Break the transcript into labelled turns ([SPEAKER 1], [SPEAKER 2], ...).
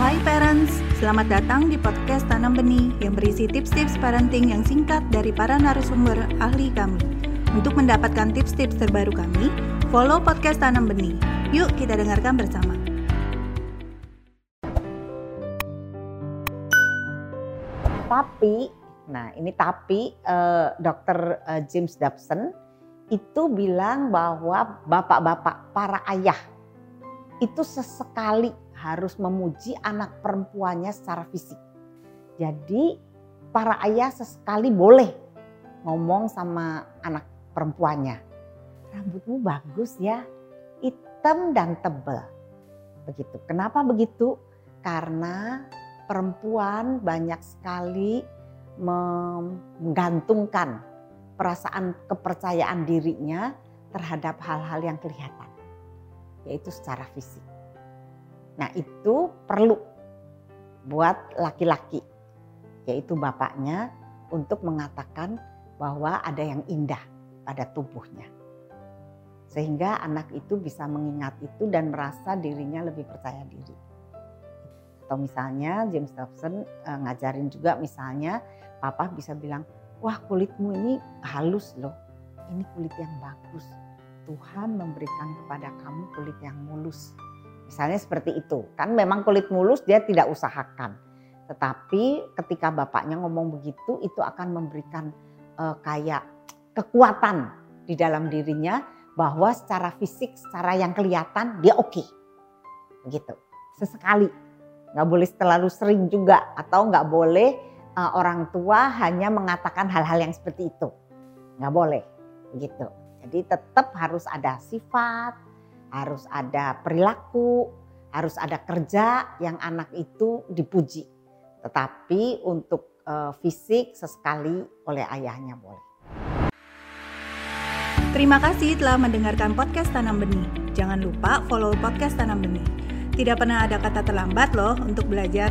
[SPEAKER 1] Hai parents, selamat datang di podcast Tanam Benih yang berisi tips-tips parenting yang singkat dari para narasumber ahli kami. Untuk mendapatkan tips-tips terbaru kami, follow podcast Tanam Benih. Yuk kita dengarkan bersama.
[SPEAKER 2] Tapi, nah ini tapi eh, Dr. eh, James Dobson itu bilang bahwa bapak-bapak para ayah itu sesekali harus memuji anak perempuannya secara fisik. Jadi para ayah sesekali boleh ngomong sama anak perempuannya. Rambutmu bagus ya, hitam dan tebal. Begitu. Kenapa begitu? Karena perempuan banyak sekali menggantungkan perasaan kepercayaan dirinya terhadap hal-hal yang kelihatan, yaitu secara fisik. Nah, itu perlu buat laki-laki, yaitu bapaknya, untuk mengatakan bahwa ada yang indah pada tubuhnya, sehingga anak itu bisa mengingat itu dan merasa dirinya lebih percaya diri. Atau misalnya James Dobson uh, ngajarin juga misalnya papa bisa bilang wah kulitmu ini halus loh. Ini kulit yang bagus. Tuhan memberikan kepada kamu kulit yang mulus misalnya seperti itu. Kan memang kulit mulus dia tidak usahakan. Tetapi ketika bapaknya ngomong begitu itu akan memberikan uh, kayak kekuatan di dalam dirinya bahwa secara fisik secara yang kelihatan dia oke. Okay. begitu. Sesekali. Nggak boleh terlalu sering juga atau nggak boleh uh, orang tua hanya mengatakan hal-hal yang seperti itu. Nggak boleh. Begitu. Jadi tetap harus ada sifat harus ada perilaku harus ada kerja yang anak itu dipuji tetapi untuk uh, fisik sesekali oleh ayahnya boleh
[SPEAKER 1] Terima kasih telah mendengarkan podcast Tanam Benih. Jangan lupa follow podcast Tanam Benih. Tidak pernah ada kata terlambat loh untuk belajar.